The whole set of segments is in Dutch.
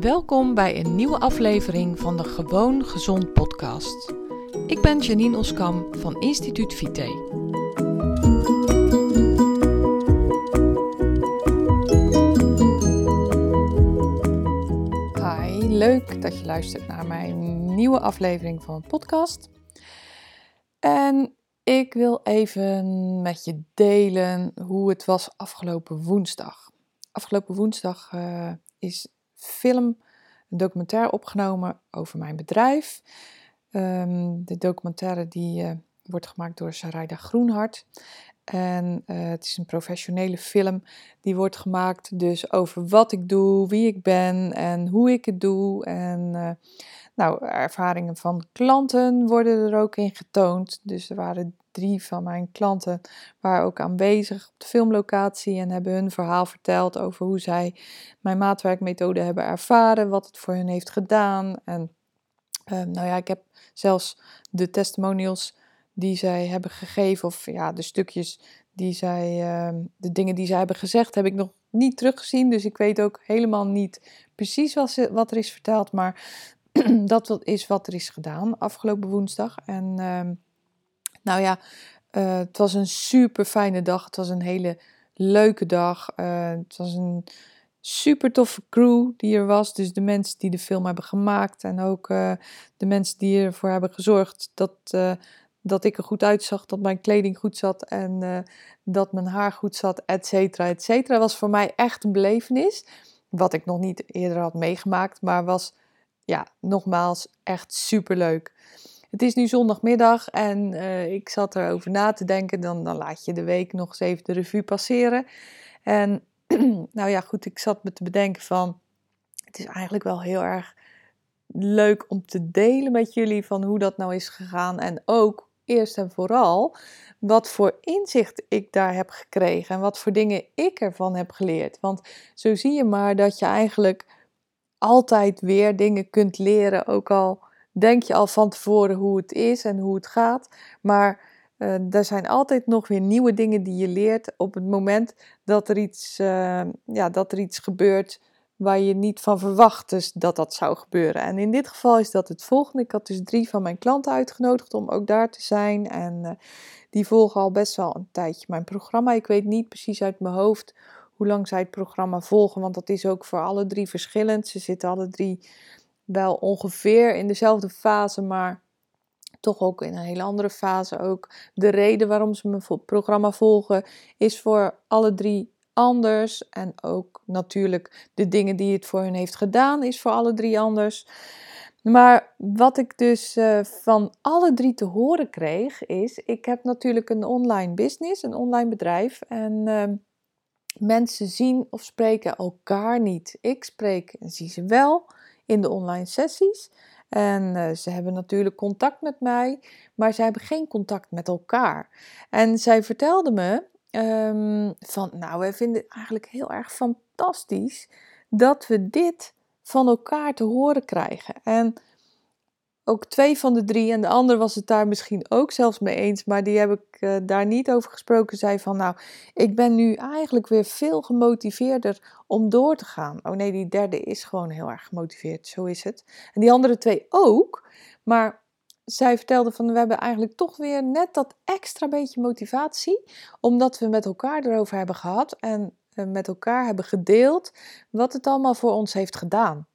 Welkom bij een nieuwe aflevering van de Gewoon Gezond podcast. Ik ben Janine Oskam van Instituut Vite. Hi, leuk dat je luistert naar mijn nieuwe aflevering van een podcast. En ik wil even met je delen hoe het was afgelopen woensdag. Afgelopen woensdag uh, is film, een documentaire opgenomen over mijn bedrijf. Um, de documentaire die uh, wordt gemaakt door Sarayda Groenhart. En uh, het is een professionele film die wordt gemaakt dus over wat ik doe, wie ik ben en hoe ik het doe. En uh, nou, ervaringen van klanten worden er ook in getoond. Dus er waren drie van mijn klanten waren ook aanwezig op de filmlocatie en hebben hun verhaal verteld over hoe zij mijn maatwerkmethode hebben ervaren, wat het voor hen heeft gedaan. En uh, nou ja, ik heb zelfs de testimonials die zij hebben gegeven, of ja, de stukjes die zij, uh, de dingen die zij hebben gezegd, heb ik nog niet teruggezien. Dus ik weet ook helemaal niet precies wat, er is verteld, maar dat is wat er is gedaan afgelopen woensdag. En uh, nou ja, uh, het was een super fijne dag. Het was een hele leuke dag. Uh, het was een super toffe crew die er was. Dus de mensen die de film hebben gemaakt en ook uh, de mensen die ervoor hebben gezorgd dat, dat ik er goed uitzag, dat mijn kleding goed zat en dat mijn haar goed zat, et cetera, et cetera. Was voor mij echt een belevenis. Wat ik nog niet eerder had meegemaakt, maar was ja, nogmaals echt super leuk. Het is nu zondagmiddag en uh, ik zat erover na te denken. Dan, dan laat je de week nog eens even de revue passeren. En nou ja, goed, ik zat me te bedenken van... Het is eigenlijk wel heel erg leuk om te delen met jullie van hoe dat nou is gegaan. En ook eerst en vooral wat voor inzicht ik daar heb gekregen. En wat voor dingen ik ervan heb geleerd. Want zo zie je maar dat je eigenlijk altijd weer dingen kunt leren. Ook al denk je al van tevoren hoe het is en hoe het gaat. Maar uh, er zijn altijd nog weer nieuwe dingen die je leert op het moment dat er iets, uh, ja, dat er iets gebeurt waar je niet van verwacht dus dat dat zou gebeuren. En in dit geval is dat het volgende. Ik had dus drie van mijn klanten uitgenodigd om ook daar te zijn. En uh, die volgen al best wel een tijdje mijn programma. Ik weet niet precies uit mijn hoofd hoe lang zij het programma volgen, want dat is ook voor alle drie verschillend. Ze zitten alle drie wel ongeveer in dezelfde fase, maar toch ook in een hele andere fase ook. De reden waarom ze mijn programma volgen is voor alle drie anders. En ook natuurlijk de dingen die het voor hun heeft gedaan is voor alle drie anders. Maar wat ik dus uh, van alle drie te horen kreeg is, ik heb natuurlijk een online business, een online bedrijf en uh, mensen zien of spreken elkaar niet. Ik spreek en zie ze wel, in de online sessies. En uh, ze hebben natuurlijk contact met mij, maar ze hebben geen contact met elkaar. En zij vertelde me um, van, nou, wij vinden het eigenlijk heel erg fantastisch dat we dit van elkaar te horen krijgen. En ook twee van de drie, en de ander was het daar misschien ook zelfs mee eens, maar die heb ik uh, daar niet over gesproken, zei van nou, ik ben nu eigenlijk weer veel gemotiveerder om door te gaan. Oh nee, die derde is gewoon heel erg gemotiveerd, zo is het. En die andere twee ook, maar zij vertelde van we hebben eigenlijk toch weer net dat extra beetje motivatie, omdat we met elkaar erover hebben gehad en met elkaar hebben gedeeld wat het allemaal voor ons heeft gedaan.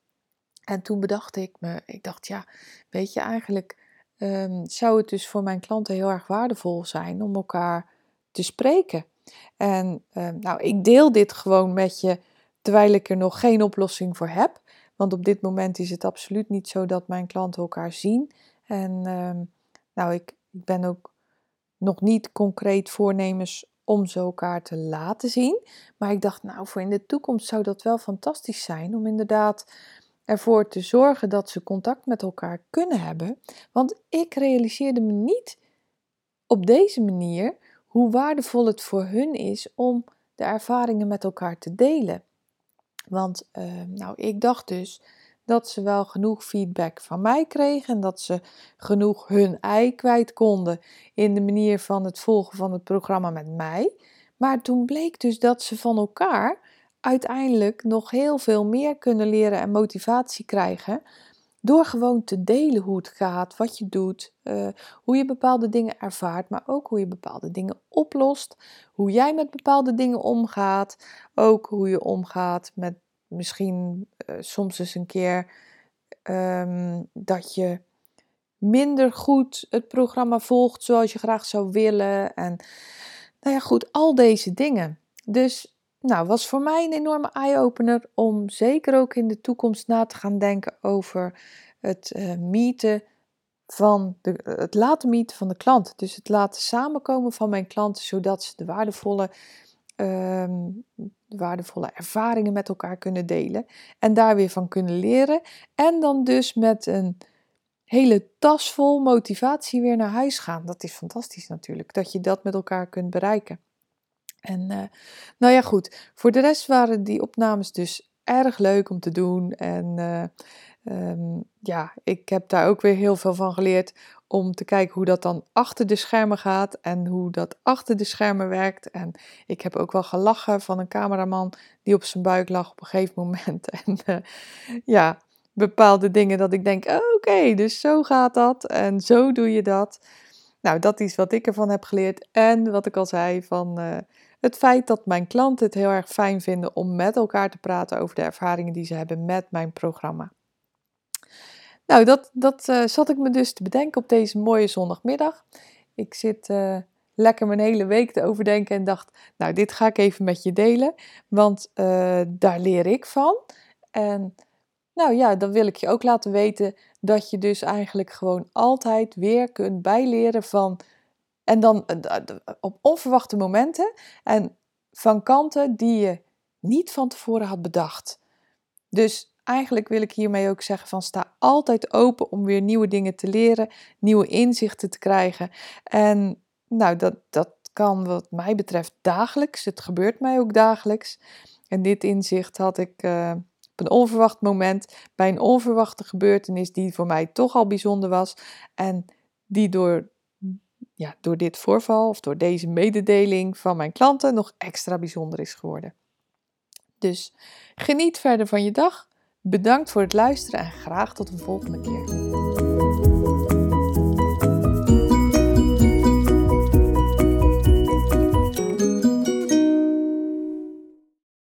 En toen bedacht ik me, ik dacht ja, weet je eigenlijk um, zou het dus voor mijn klanten heel erg waardevol zijn om elkaar te spreken. En um, nou, ik deel dit gewoon met je terwijl ik er nog geen oplossing voor heb. Want op dit moment is het absoluut niet zo dat mijn klanten elkaar zien. En um, nou, ik, ik ben ook nog niet concreet voornemens om ze elkaar te laten zien. Maar ik dacht, nou, voor in de toekomst zou dat wel fantastisch zijn om inderdaad ervoor te zorgen dat ze contact met elkaar kunnen hebben. Want ik realiseerde me niet op deze manier hoe waardevol het voor hun is om de ervaringen met elkaar te delen. Want uh, nou, ik dacht dus dat ze wel genoeg feedback van mij kregen en dat ze genoeg hun ei kwijt konden in de manier van het volgen van het programma met mij. Maar toen bleek dus dat ze van elkaar uiteindelijk nog heel veel meer kunnen leren en motivatie krijgen. Door gewoon te delen hoe het gaat, wat je doet, uh, hoe je bepaalde dingen ervaart, maar ook hoe je bepaalde dingen oplost, hoe jij met bepaalde dingen omgaat, ook hoe je omgaat met misschien uh, soms eens een keer um, dat je minder goed het programma volgt zoals je graag zou willen. En nou ja, goed, al deze dingen. Dus nou, was voor mij een enorme eye-opener om zeker ook in de toekomst na te gaan denken over het uh, meeten van de, het laten meeten van de klant. Dus het laten samenkomen van mijn klanten, zodat ze de waardevolle, de waardevolle ervaringen met elkaar kunnen delen en daar weer van kunnen leren. En dan dus met een hele tas vol motivatie weer naar huis gaan. Dat is fantastisch natuurlijk, dat je dat met elkaar kunt bereiken. En uh, nou ja, goed. Voor de rest waren die opnames dus erg leuk om te doen. En uh, um, ja, ik heb daar ook weer heel veel van geleerd om te kijken hoe dat dan achter de schermen gaat en hoe dat achter de schermen werkt. En ik heb ook wel gelachen van een cameraman die op zijn buik lag op een gegeven moment. En uh, ja, bepaalde dingen dat ik denk, oké, dus zo gaat dat en zo doe je dat. Nou, dat is wat ik ervan heb geleerd. En wat ik al zei van uh, het feit dat mijn klanten het heel erg fijn vinden om met elkaar te praten over de ervaringen die ze hebben met mijn programma. Nou, dat, dat uh, zat ik me dus te bedenken op deze mooie zondagmiddag. Ik zit uh, lekker mijn hele week te overdenken en dacht, nou, dit ga ik even met je delen, want uh, daar leer ik van. En nou ja, dan wil ik je ook laten weten dat je dus eigenlijk gewoon altijd weer kunt bijleren van. En dan eh, op onverwachte momenten en van kanten die je niet van tevoren had bedacht. Dus eigenlijk wil ik hiermee ook zeggen van sta altijd open om weer nieuwe dingen te leren, nieuwe inzichten te krijgen. En nou, dat, dat kan wat mij betreft dagelijks. Het gebeurt mij ook dagelijks. En dit inzicht had ik. Uh, op een onverwacht moment, bij een onverwachte gebeurtenis die voor mij toch al bijzonder was en die door, ja, door dit voorval of door deze mededeling van mijn klanten nog extra bijzonder is geworden. Dus geniet verder van je dag. Bedankt voor het luisteren en graag tot een volgende keer.